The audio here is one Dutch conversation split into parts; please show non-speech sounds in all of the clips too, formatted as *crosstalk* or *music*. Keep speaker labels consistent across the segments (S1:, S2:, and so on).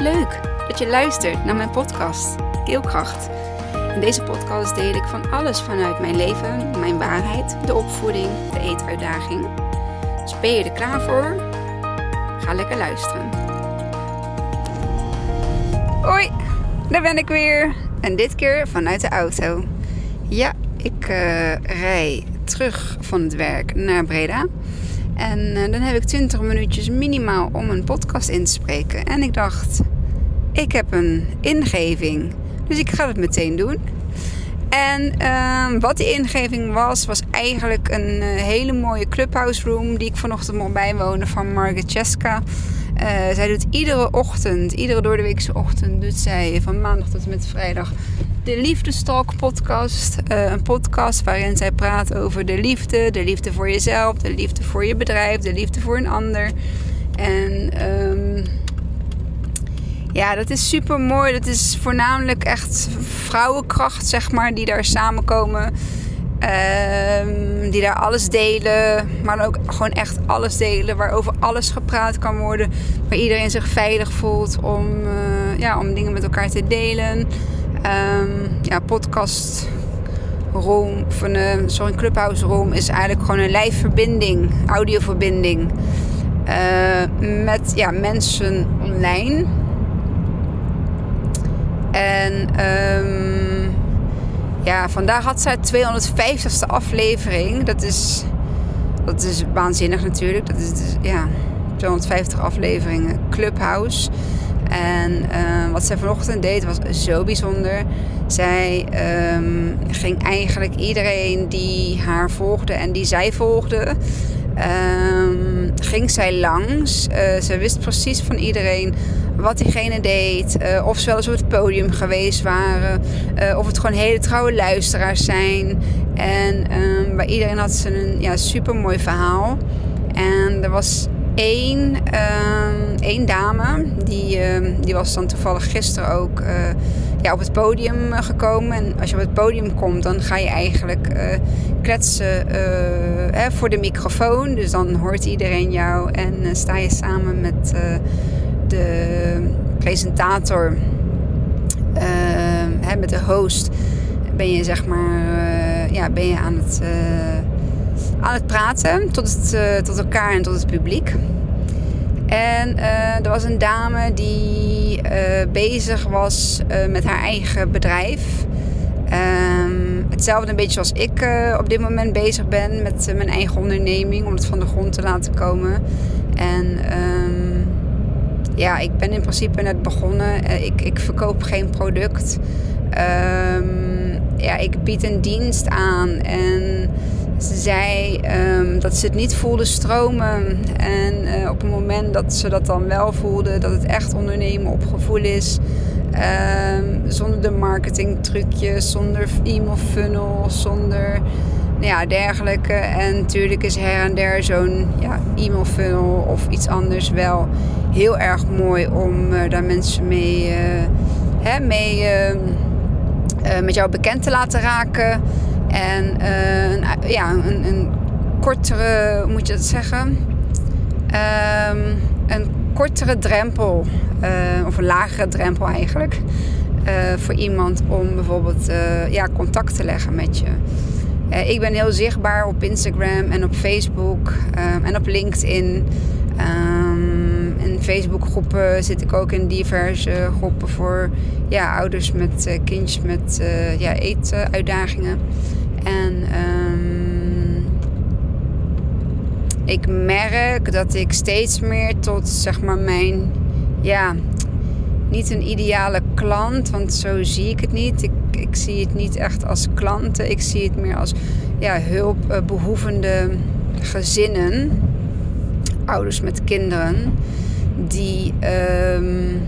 S1: Leuk dat je luistert naar mijn podcast Keelkracht. In deze podcast deel ik van alles vanuit mijn leven, mijn waarheid, de opvoeding, de eetuitdaging. Dus ben je er klaar voor? Ga lekker luisteren. Hoi, daar ben ik weer. En dit keer vanuit de auto. Ja, ik uh, rij terug van het werk naar Breda. En uh, dan heb ik 20 minuutjes minimaal om een podcast in te spreken. En ik dacht, ik heb een ingeving. Dus ik ga het meteen doen. En uh, wat die ingeving was, was eigenlijk een uh, hele mooie clubhouse room die ik vanochtend mocht bijwonen van Margaret Cheska. Uh, zij doet iedere ochtend, iedere door de weekse ochtend, doet zij van maandag tot en met vrijdag de Liefdestalk podcast. Uh, een podcast waarin zij praat over de liefde, de liefde voor jezelf, de liefde voor je bedrijf, de liefde voor een ander. En um, ja, dat is super mooi. Dat is voornamelijk echt vrouwenkracht, zeg maar, die daar samenkomen. Um, die daar alles delen, maar ook gewoon echt alles delen, waarover alles gepraat kan worden, waar iedereen zich veilig voelt om, uh, ja, om dingen met elkaar te delen. Um, ja, podcast room, of een, uh, sorry, clubhouse room is eigenlijk gewoon een lijfverbinding, audioverbinding uh, met ja, mensen online. En um, ja, vandaag had zij 250ste aflevering. Dat is, dat is waanzinnig natuurlijk. Dat is dus, ja, 250 afleveringen Clubhouse. En uh, wat zij vanochtend deed was zo bijzonder. Zij um, ging eigenlijk iedereen die haar volgde en die zij volgde, ging zij langs. Uh, ze wist precies van iedereen wat diegene deed. Uh, of ze wel eens op het podium geweest waren. Uh, of het gewoon hele trouwe luisteraars zijn. En um, bij iedereen had ze een ja, super mooi verhaal. En er was één, um, één dame, die, um, die was dan toevallig gisteren ook uh, ja, op het podium gekomen. En als je op het podium komt, dan ga je eigenlijk kletsen hè, voor de microfoon. Dus dan hoort iedereen jou en sta je samen met de presentator, hè, met de host, ben je zeg maar ja, ben je aan het aan het praten tot, het, uh, tot elkaar en tot het publiek. En uh, er was een dame die uh, bezig was met haar eigen bedrijf. Um, hetzelfde een beetje zoals ik op dit moment bezig ben met mijn eigen onderneming om het van de grond te laten komen. En um, ja, ik ben in principe net begonnen. ik, ik verkoop geen product. Um, ja, ik bied een dienst aan en ze zei um, dat ze het niet voelde stromen. En uh, op het moment dat ze dat dan wel voelde, dat het echt ondernemen op gevoel is. Um, zonder de marketing trucjes, zonder e-mail funnel, zonder nou ja, dergelijke. En natuurlijk is her en der zo'n ja, e-mail funnel of iets anders wel heel erg mooi om uh, daar mensen mee, uh, hè, mee uh, met jou bekend te laten raken. En een, ja, een, een, kortere, moet je dat zeggen? Um, een kortere drempel, of een lagere drempel eigenlijk, voor iemand om bijvoorbeeld ja, contact te leggen met je. ik ben heel zichtbaar op Instagram en op Facebook um, en op LinkedIn. Um, in Facebookgroepen zit ik ook in diverse groepen voor ja, ouders met kindjes met ja, eetuitdagingen. En um, ik merk dat ik steeds meer tot zeg maar mijn, ja, niet een ideale klant, want zo zie ik het niet. Ik, ik zie het niet echt als klanten. Ik zie het meer als ja, hulpbehoevende gezinnen, ouders met kinderen, die, um,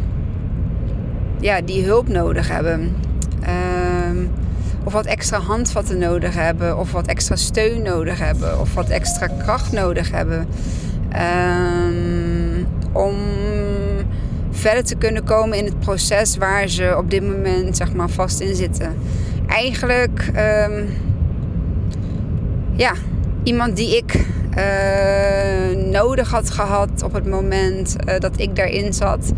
S1: ja, die hulp nodig hebben. Um, of wat extra handvatten nodig hebben, of wat extra steun nodig hebben, of wat extra kracht nodig hebben. Um, om verder te kunnen komen in het proces waar ze op dit moment zeg maar, vast in zitten. Eigenlijk, ja, iemand die ik uh, nodig had gehad op het moment uh, dat ik daarin zat.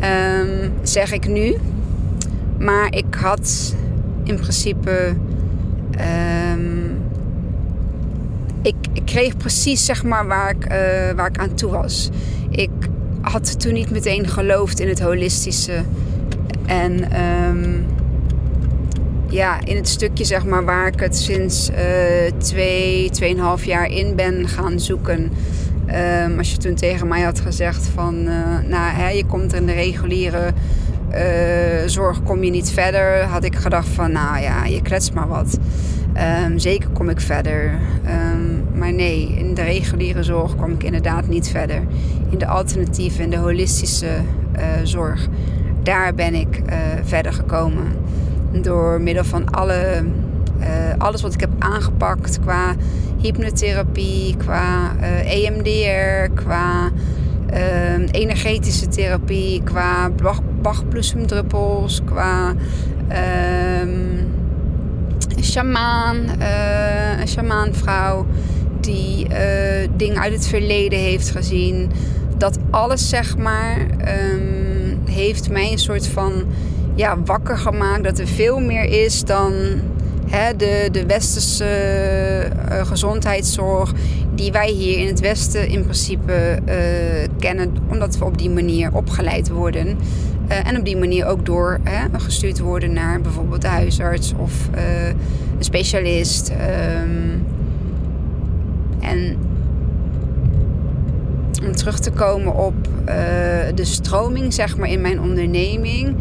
S1: Ehm, zeg ik nu. Maar ik had in principe. Ehm, ik, ik, kreeg precies zeg maar waar ik, uh, waar ik aan toe was. Ik had toen niet meteen geloofd in het holistische. En um, ja, in het stukje zeg maar waar ik het sinds uh, twee, tweeënhalf jaar in ben gaan zoeken. Um, als je toen tegen mij had gezegd van, uh, nou hè, je komt in de reguliere uh, zorg, kom je niet verder, had ik gedacht van, nou ja, je kletst maar wat. Um, zeker kom ik verder. Um, maar nee, in de reguliere zorg kom ik inderdaad niet verder. In de alternatieve, in de holistische zorg, daar ben ik verder gekomen. Door middel van alle, alles wat ik heb aangepakt qua hypnotherapie, qua EMDR, qua uh, energetische therapie, qua Bach-bloesemdruppels, qua shamaan, een shamaanvrouw die dingen uit het verleden heeft gezien. Dat alles, zeg maar, um, heeft mij een soort van ja, wakker gemaakt dat er veel meer is dan hè, de, de westerse uh, gezondheidszorg die wij hier in het Westen in principe uh, kennen, omdat we op die manier opgeleid worden. Uh, en op die manier ook door gestuurd worden naar bijvoorbeeld de huisarts of een specialist. Um, en om terug te komen op de stroming zeg maar, in mijn onderneming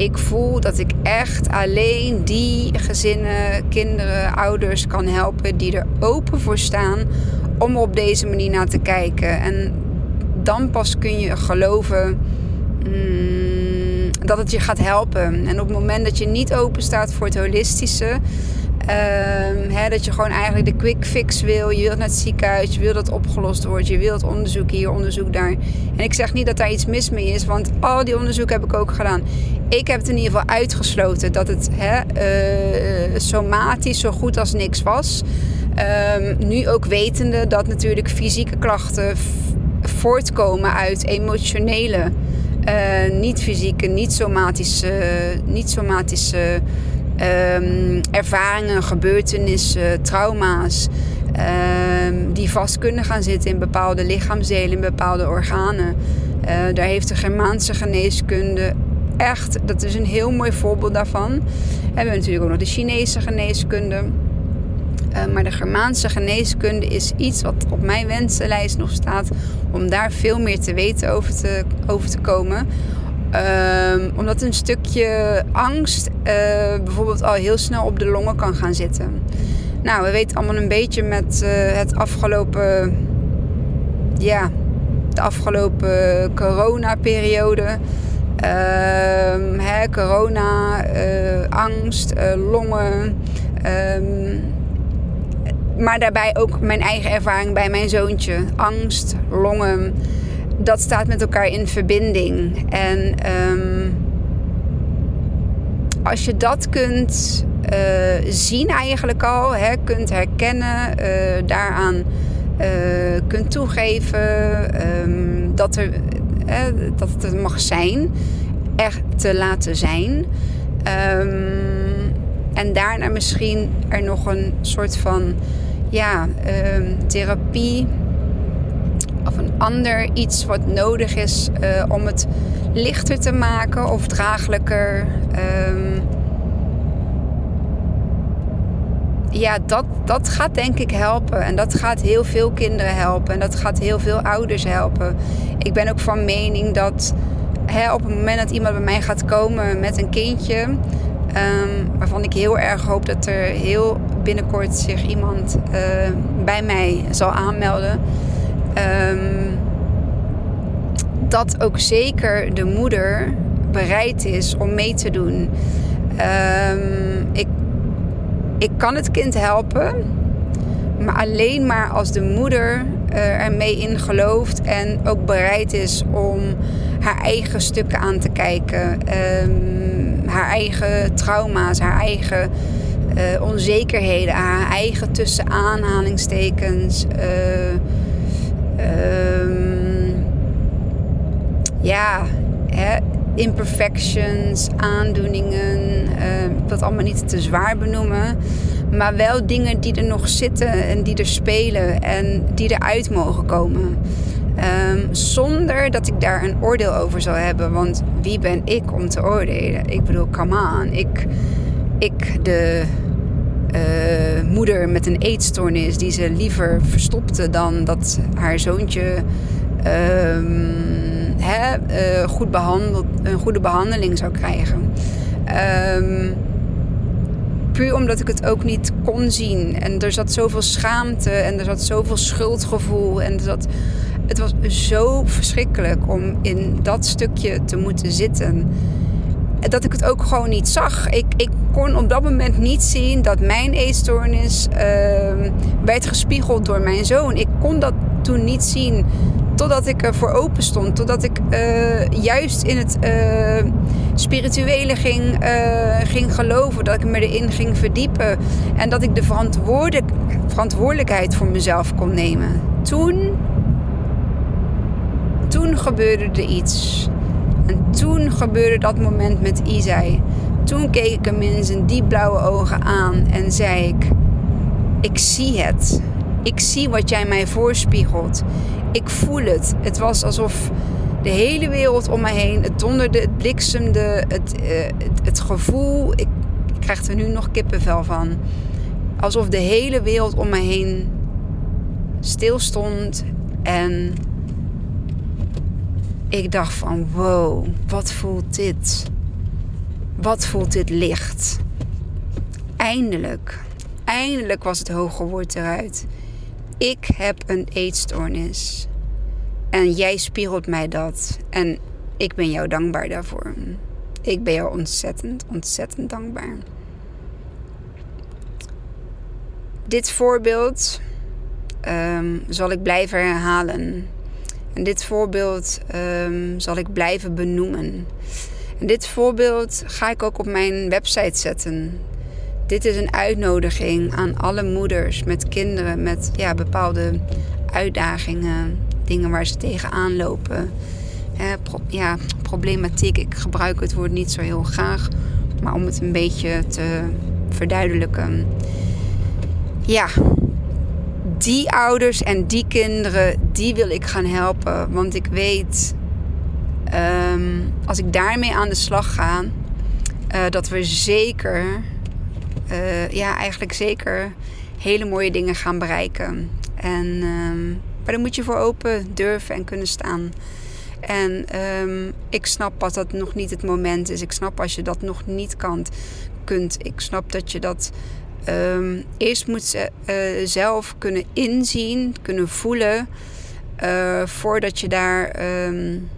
S1: ik voel dat ik echt alleen die gezinnen, kinderen, ouders kan helpen die er open voor staan om op deze manier naar te kijken. En dan pas kun je geloven mm, dat het je gaat helpen. En op het moment dat je niet open staat voor het holistische, Hè, dat je gewoon eigenlijk de quick fix wil. Je wilt naar het ziekenhuis, je wil dat opgelost wordt. Je wilt onderzoek hier, onderzoek daar. En ik zeg niet dat daar iets mis mee is, want al die onderzoeken heb ik ook gedaan. Ik heb het in ieder geval uitgesloten dat het uh, somatisch zo goed als niks was. Um, nu ook wetende dat natuurlijk fysieke klachten voortkomen uit emotionele, uh, niet fysieke, niet somatische, niet somatische um, ervaringen, gebeurtenissen, trauma's. Um, die vast kunnen gaan zitten in bepaalde lichaamsdelen, bepaalde organen. Uh, daar heeft de Germaanse geneeskunde echt, dat is een heel mooi voorbeeld daarvan. We hebben natuurlijk ook nog de Chinese geneeskunde. Uh, maar de Germaanse geneeskunde is iets wat op mijn wensenlijst nog staat om daar veel meer te weten over te, over te komen. Um, omdat een stukje angst uh, bijvoorbeeld al heel snel op de longen kan gaan zitten. Nou, we weten allemaal een beetje met uh, het afgelopen. Ja, de afgelopen coronaperiode. Um, hè, corona, uh, angst, longen. Um, maar daarbij ook mijn eigen ervaring bij mijn zoontje. Angst, longen dat staat met elkaar in verbinding. En um, als je dat kunt uh, zien eigenlijk al, hè, kunt herkennen, uh, daaraan uh, kunt toegeven um, dat, er, dat het er mag zijn, echt te laten zijn. Um, en daarna misschien er nog een soort van ja, therapie of een ander iets wat nodig is uh, om het lichter te maken of draaglijker. Um, ja, dat, dat gaat denk ik helpen. En dat gaat heel veel kinderen helpen. En dat gaat heel veel ouders helpen. Ik ben ook van mening dat hè, op het moment dat iemand bij mij gaat komen met een kindje. Um, waarvan ik heel erg hoop dat er heel binnenkort zich iemand uh, bij mij zal aanmelden. Um, dat ook zeker de moeder bereid is om mee te doen. Um, ik, ik kan het kind helpen, maar alleen maar als de moeder uh, ermee in gelooft en ook bereid is om haar eigen stukken aan te kijken. Um, haar eigen trauma's, haar eigen uh, onzekerheden, haar eigen tussen aanhalingstekens. Uh, um, ja, imperfections, aandoeningen. Uh, ik wil het allemaal niet te zwaar benoemen. Maar wel dingen die er nog zitten en die er spelen en die eruit mogen komen. Um, zonder dat ik daar een oordeel over zal hebben. Want wie ben ik om te oordelen? Ik bedoel, come on. Ik, ik de uh, moeder met een eetstoornis die ze liever verstopte dan dat haar zoontje um, hè, uh, goed behandeld, een goede behandeling zou krijgen. Um, puur omdat ik het ook niet kon zien. En er zat zoveel schaamte en er zat zoveel schuldgevoel. En het was zo verschrikkelijk om in dat stukje te moeten zitten. Dat ik het ook gewoon niet zag. Ik, ik kon op dat moment niet zien dat mijn eetstoornis uh, werd gespiegeld door mijn zoon. Ik kon dat toen niet zien totdat ik ervoor open stond. Totdat ik uh, juist in het uh, spirituele ging, uh, ging geloven. Dat ik me erin ging verdiepen. En dat ik de verantwoordelijk, verantwoordelijkheid voor mezelf kon nemen. Toen, toen gebeurde er iets. En toen gebeurde dat moment met Isai. Toen keek ik hem in zijn diepblauwe ogen aan en zei ik: Ik zie het. Ik zie wat jij mij voorspiegelt. Ik voel het. Het was alsof de hele wereld om mij heen, het donderde, het bliksemde, het, uh, het, het, gevoel. Ik, ik krijg er nu nog kippenvel van. Alsof de hele wereld om mij heen stilstond en ik dacht van wow, wat voelt dit? Wat voelt dit licht? Eindelijk, eindelijk was het hoge woord eruit. Ik heb een eetstoornis. En jij spiegelt mij dat. En ik ben jou dankbaar daarvoor. Ik ben jou ontzettend, ontzettend dankbaar. Dit voorbeeld um, zal ik blijven herhalen. En dit voorbeeld um, zal ik blijven benoemen. En dit voorbeeld ga ik ook op mijn website zetten. Dit is een uitnodiging aan alle moeders met kinderen met ja, bepaalde uitdagingen, dingen waar ze tegenaan lopen. ja, problematiek. Ik gebruik het woord niet zo heel graag, maar om het een beetje te verduidelijken. Ja, die ouders en die kinderen, die wil ik gaan helpen. Want ik weet, um, als ik daarmee aan de slag ga, uh, dat we zeker uh, ja, eigenlijk zeker hele mooie dingen gaan bereiken. En, um, maar daar moet je voor open durven en kunnen staan. En um, ik snap dat dat nog niet het moment is. Ik snap als je dat nog niet kan, kunt. Ik snap dat je dat um, eerst moet uh, zelf kunnen inzien, kunnen voelen. Uh, voordat je daar. Um,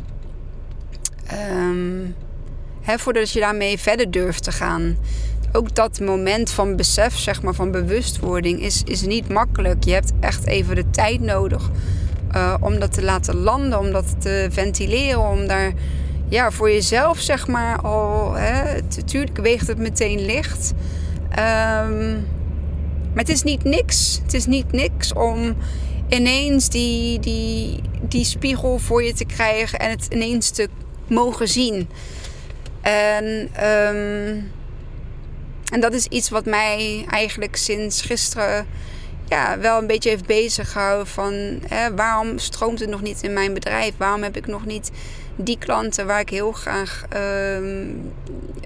S1: hè, voordat je daarmee verder durft te gaan ook dat moment van besef, zeg maar, van bewustwording, is, is niet makkelijk. Je hebt echt even de tijd nodig uh, om dat te laten landen, om dat te ventileren, om daar ja, voor jezelf, zeg maar, al. Natuurlijk weegt het meteen licht. Um, maar het is niet niks. Het is niet niks om ineens die, die, die spiegel voor je te krijgen en het ineens te mogen zien. En. Um, en dat is iets wat mij eigenlijk sinds gisteren ja, wel een beetje heeft bezig gehouden van hè, waarom stroomt het nog niet in mijn bedrijf? Waarom heb ik nog niet die klanten waar ik heel graag, um,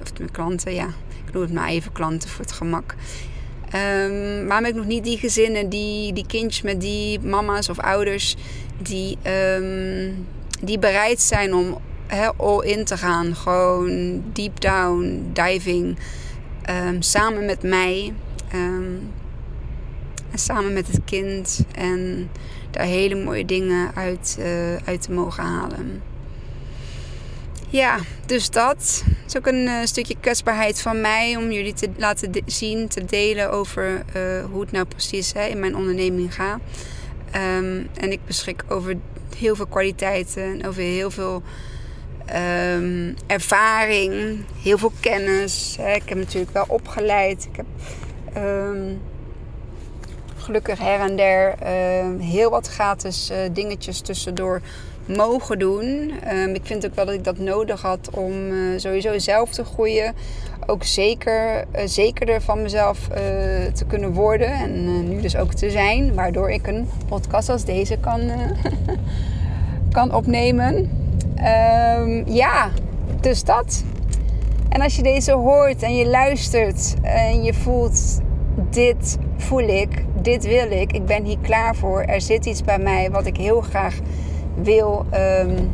S1: of mijn klanten, ja, ik noem het maar even klanten voor het gemak. Um, waarom heb ik nog niet die gezinnen, die, die kindjes met die mama's of ouders die, um, die bereid zijn om hè, all in te gaan, gewoon deep down, diving. Um, samen met mij en samen met het kind en daar hele mooie dingen uit, uh, uit te mogen halen. Ja, dus dat is ook een uh, stukje kwetsbaarheid van mij om jullie te laten zien, te delen over uh, hoe het nou precies hè, in mijn onderneming gaat. Um, en ik beschik over heel veel kwaliteiten en over heel veel um, ervaring, heel veel kennis. Hè. Ik heb natuurlijk wel opgeleid. Ik heb um, gelukkig her en der heel wat gratis uh, dingetjes tussendoor mogen doen. Ehm, ik vind ook wel dat ik dat nodig had om sowieso zelf te groeien. Ook zeker, zekerder van mezelf te kunnen worden. En nu dus ook te zijn. Waardoor ik een podcast als deze kan, *laughs* kan opnemen. Ehm, ja, dus dat. En als je deze hoort en je luistert en je voelt, dit voel ik, dit wil ik, ik ben hier klaar voor, er zit iets bij mij wat ik heel graag wil, um,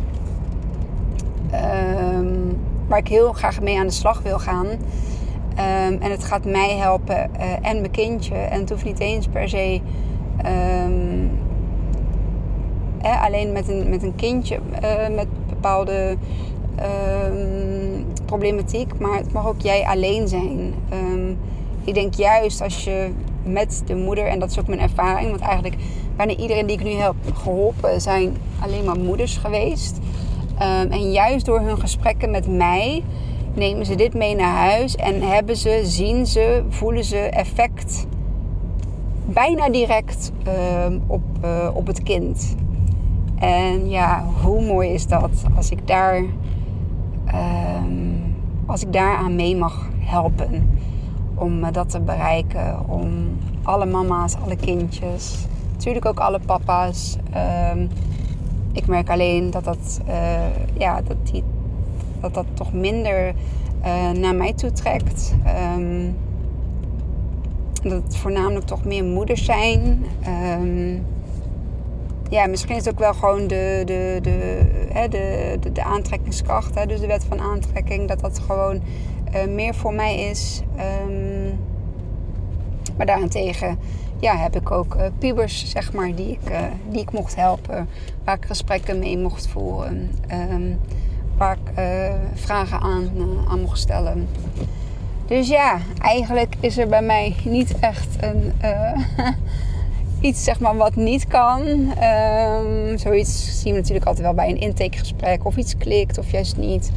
S1: waar ik heel graag mee aan de slag wil gaan. Um, en het gaat mij helpen uh, en mijn kindje. En het hoeft niet eens per se eh, alleen met een, met een kindje uh, met bepaalde problematiek, maar het mag ook jij alleen zijn. Ik denk juist als je met de moeder, en dat is ook mijn ervaring, want eigenlijk bijna iedereen die ik nu heb geholpen zijn alleen maar moeders geweest. Um, en juist door hun gesprekken met mij nemen ze dit mee naar huis en hebben ze, zien ze, voelen ze effect bijna direct um, op, uh, op het kind. En ja, hoe mooi is dat als ik daar um, als ik daaraan mee mag helpen. Om dat te bereiken. Om alle mama's, alle kindjes. Natuurlijk ook alle papa's. Um, ik merk alleen dat dat, uh, ja, dat, die, dat, dat toch minder uh, naar mij toe trekt. Um, dat het voornamelijk toch meer moeders zijn. Um, ja, misschien is het ook wel gewoon de, de, de, hè, de, de, aantrekkingskracht, hè, dus de wet van aantrekking, dat dat gewoon uh, meer voor mij is. Maar daarentegen ja, heb ik ook uh, pubers, zeg maar, die ik, uh, die ik mocht helpen, waar ik gesprekken mee mocht voeren, um, waar ik vragen aan, aan mocht stellen. Dus ja, eigenlijk is er bij mij niet echt een *laughs* iets zeg maar, wat niet kan. Um, zoiets zien we natuurlijk altijd wel bij een intakegesprek. Of iets klikt of juist niet.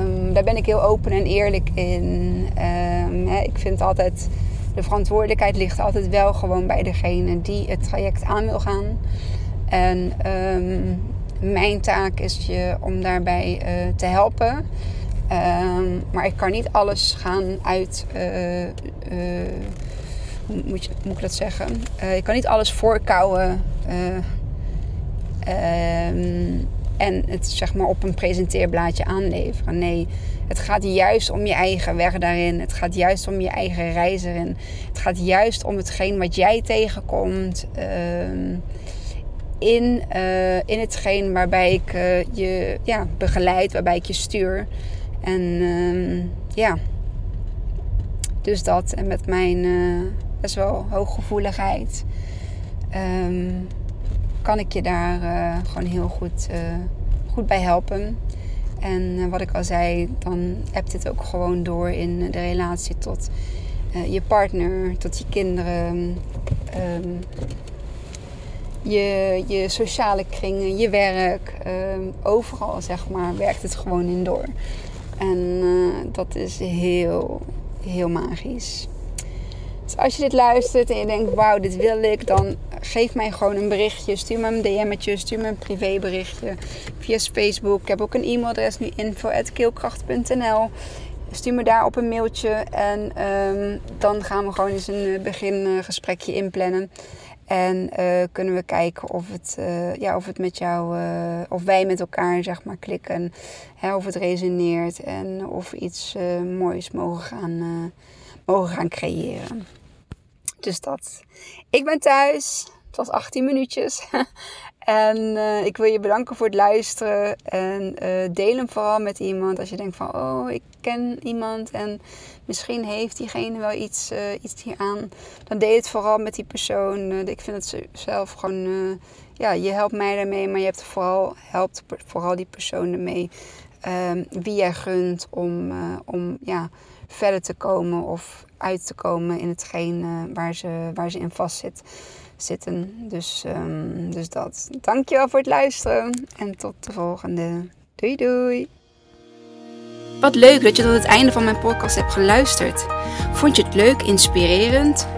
S1: Um, daar ben ik heel open en eerlijk in. Ik vind altijd, de verantwoordelijkheid ligt altijd wel gewoon bij degene die het traject aan wil gaan. En mijn taak is je om daarbij uh, te helpen. maar ik kan niet alles gaan uit... Uh, moet, je, moet ik dat zeggen? Je kan niet alles voorkouwen. Um, en het zeg maar op een presenteerblaadje aanleveren. Nee, het gaat juist om je eigen weg daarin. Het gaat juist om je eigen reis erin. Het gaat juist om hetgeen wat jij tegenkomt. Uh, in, uh, in hetgeen waarbij ik uh, je ja, begeleid, waarbij ik je stuur. En uh, ja, dus dat. En met mijn best wel hooggevoeligheid. Um, kan ik je daar uh, gewoon heel goed, uh, goed bij helpen. En uh, wat ik al zei, dan hebt dit ook gewoon door in de relatie tot je partner, tot je kinderen, um, je, je sociale kringen, je werk. Um, overal zeg maar werkt het gewoon in door. En dat is heel, heel magisch. Dus als je dit luistert en je denkt, wauw, dit wil ik, dan geef mij gewoon een berichtje. Stuur me een DM'tje, stuur me een privéberichtje via Facebook. Ik heb ook een e-mailadres nu, info.keelkracht.nl. Stuur me daar op een mailtje en um, dan gaan we gewoon eens een eh, begingesprekje inplannen. En uh, kunnen we kijken of het, uh, ja, of het met jou, of wij met elkaar zeg maar klikken. Hè, of het resoneert en of we iets moois mogen gaan, mogen gaan creëren. Dus dat. Ik ben thuis. Het was 18 minuutjes. *laughs* en uh, ik wil je bedanken voor het luisteren. En uh, deel hem vooral met iemand. Als je denkt van, oh, ik ken iemand. En misschien heeft diegene wel iets, uh, iets hieraan. Dan deel het vooral met die persoon. ik vind het zelf gewoon... ja, je helpt mij daarmee. Maar je hebt vooral, helpt vooral die persoon ermee. Ehm, wie jij gunt om, om ja, verder te komen. Of uit te komen in hetgeen uh, waar, ze, waar ze in vast zitten. Dus, um, dus dat. Dankjewel voor het luisteren en tot de volgende. Doei doei! Wat leuk dat je tot het einde van mijn podcast hebt geluisterd. Vond je het leuk, inspirerend?